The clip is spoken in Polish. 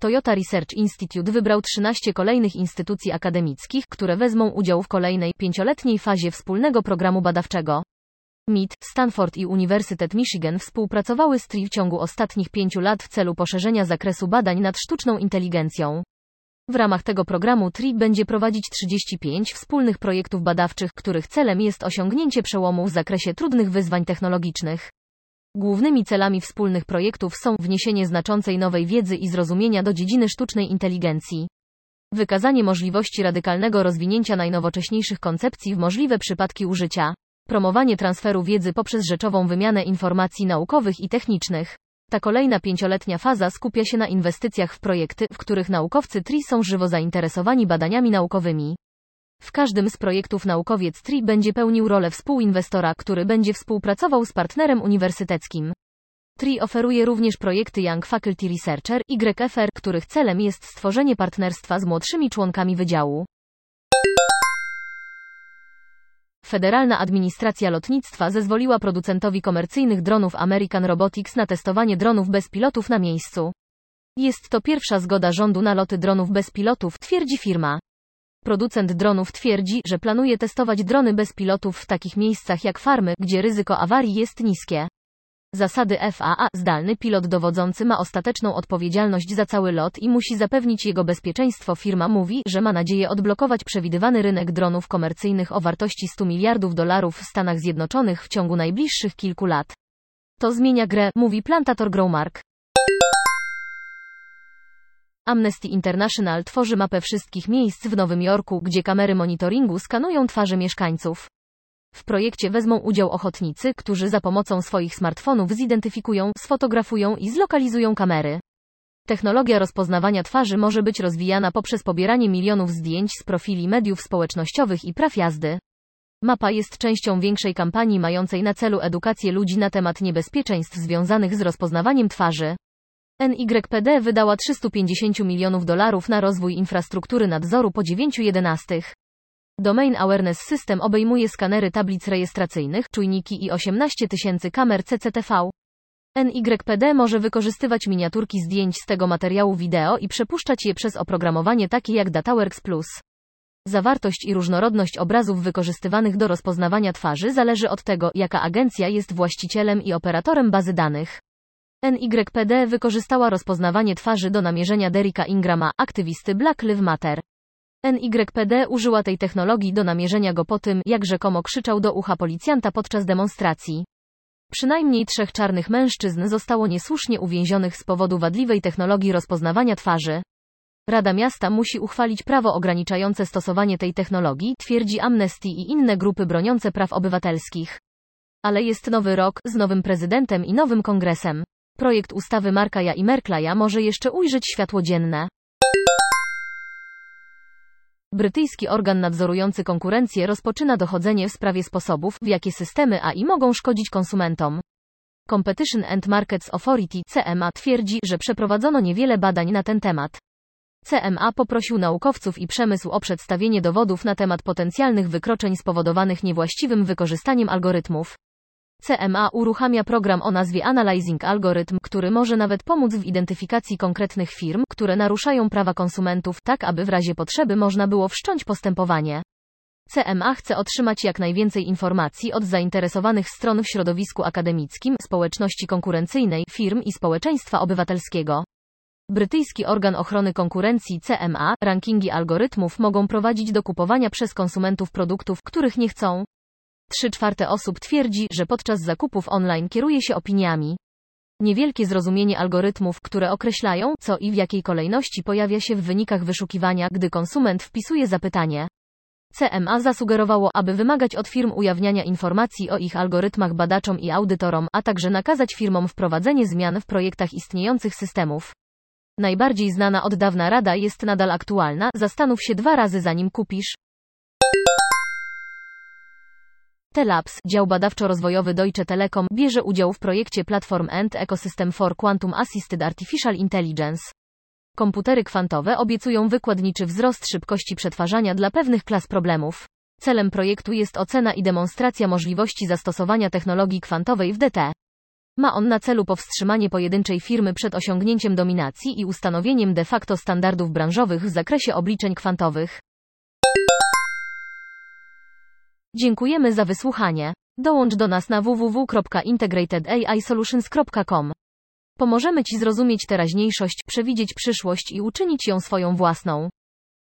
Toyota Research Institute wybrał 13 kolejnych instytucji akademickich, które wezmą udział w kolejnej pięcioletniej fazie wspólnego programu badawczego. MIT, Stanford i Uniwersytet Michigan współpracowały z TRI w ciągu ostatnich pięciu lat w celu poszerzenia zakresu badań nad sztuczną inteligencją. W ramach tego programu TRI będzie prowadzić 35 wspólnych projektów badawczych, których celem jest osiągnięcie przełomu w zakresie trudnych wyzwań technologicznych. Głównymi celami wspólnych projektów są wniesienie znaczącej nowej wiedzy i zrozumienia do dziedziny sztucznej inteligencji. Wykazanie możliwości radykalnego rozwinięcia najnowocześniejszych koncepcji w możliwe przypadki użycia. Promowanie transferu wiedzy poprzez rzeczową wymianę informacji naukowych i technicznych. Ta kolejna pięcioletnia faza skupia się na inwestycjach w projekty, w których naukowcy TRI są żywo zainteresowani badaniami naukowymi. W każdym z projektów naukowiec TRI będzie pełnił rolę współinwestora, który będzie współpracował z partnerem uniwersyteckim. TRI oferuje również projekty Young Faculty Researcher, YFR, których celem jest stworzenie partnerstwa z młodszymi członkami wydziału. Federalna Administracja Lotnictwa zezwoliła producentowi komercyjnych dronów American Robotics na testowanie dronów bez pilotów na miejscu. Jest to pierwsza zgoda rządu na loty dronów bez pilotów, twierdzi firma. Producent dronów twierdzi, że planuje testować drony bez pilotów w takich miejscach jak farmy, gdzie ryzyko awarii jest niskie. Zasady FAA zdalny pilot dowodzący ma ostateczną odpowiedzialność za cały lot i musi zapewnić jego bezpieczeństwo. Firma mówi, że ma nadzieję odblokować przewidywany rynek dronów komercyjnych o wartości 100 miliardów dolarów w Stanach Zjednoczonych w ciągu najbliższych kilku lat. To zmienia grę, mówi plantator Growmark. Amnesty International tworzy mapę wszystkich miejsc w Nowym Jorku, gdzie kamery monitoringu skanują twarze mieszkańców. W projekcie wezmą udział ochotnicy, którzy za pomocą swoich smartfonów zidentyfikują, sfotografują i zlokalizują kamery. Technologia rozpoznawania twarzy może być rozwijana poprzez pobieranie milionów zdjęć z profili mediów społecznościowych i praw jazdy. Mapa jest częścią większej kampanii mającej na celu edukację ludzi na temat niebezpieczeństw związanych z rozpoznawaniem twarzy. NYPD wydała 350 milionów dolarów na rozwój infrastruktury nadzoru po 9.11. Domain Awareness System obejmuje skanery tablic rejestracyjnych, czujniki i 18 tysięcy kamer CCTV. NYPD może wykorzystywać miniaturki zdjęć z tego materiału wideo i przepuszczać je przez oprogramowanie takie jak DataWorks Plus. Zawartość i różnorodność obrazów wykorzystywanych do rozpoznawania twarzy zależy od tego, jaka agencja jest właścicielem i operatorem bazy danych. NYPD wykorzystała rozpoznawanie twarzy do namierzenia Derricka Ingrama, aktywisty Black Lives Matter. NYPD użyła tej technologii do namierzenia go po tym, jak rzekomo krzyczał do ucha policjanta podczas demonstracji. Przynajmniej trzech czarnych mężczyzn zostało niesłusznie uwięzionych z powodu wadliwej technologii rozpoznawania twarzy. Rada Miasta musi uchwalić prawo ograniczające stosowanie tej technologii, twierdzi Amnesty i inne grupy broniące praw obywatelskich. Ale jest nowy rok, z nowym prezydentem i nowym kongresem. Projekt ustawy Markaja i Merklaja może jeszcze ujrzeć światło dzienne. Brytyjski organ nadzorujący konkurencję rozpoczyna dochodzenie w sprawie sposobów, w jakie systemy AI mogą szkodzić konsumentom. Competition and Markets Authority CMA twierdzi, że przeprowadzono niewiele badań na ten temat. CMA poprosił naukowców i przemysł o przedstawienie dowodów na temat potencjalnych wykroczeń spowodowanych niewłaściwym wykorzystaniem algorytmów. CMA uruchamia program o nazwie Analyzing Algorytm, który może nawet pomóc w identyfikacji konkretnych firm, które naruszają prawa konsumentów, tak aby w razie potrzeby można było wszcząć postępowanie. CMA chce otrzymać jak najwięcej informacji od zainteresowanych stron w środowisku akademickim, społeczności konkurencyjnej, firm i społeczeństwa obywatelskiego. Brytyjski organ ochrony konkurencji CMA, rankingi algorytmów mogą prowadzić do kupowania przez konsumentów produktów, których nie chcą. Trzy czwarte osób twierdzi, że podczas zakupów online kieruje się opiniami. Niewielkie zrozumienie algorytmów, które określają, co i w jakiej kolejności pojawia się w wynikach wyszukiwania, gdy konsument wpisuje zapytanie. CMA zasugerowało, aby wymagać od firm ujawniania informacji o ich algorytmach badaczom i audytorom, a także nakazać firmom wprowadzenie zmian w projektach istniejących systemów. Najbardziej znana od dawna rada jest nadal aktualna, zastanów się dwa razy zanim kupisz. DT Labs, dział badawczo-rozwojowy Deutsche Telekom, bierze udział w projekcie Platform and Ecosystem for Quantum Assisted Artificial Intelligence. Komputery kwantowe obiecują wykładniczy wzrost szybkości przetwarzania dla pewnych klas problemów. Celem projektu jest ocena i demonstracja możliwości zastosowania technologii kwantowej w DT. Ma on na celu powstrzymanie pojedynczej firmy przed osiągnięciem dominacji i ustanowieniem de facto standardów branżowych w zakresie obliczeń kwantowych. Dziękujemy za wysłuchanie. Dołącz do nas na www.integratedAIsolutions.com. Pomożemy Ci zrozumieć teraźniejszość, przewidzieć przyszłość i uczynić ją swoją własną.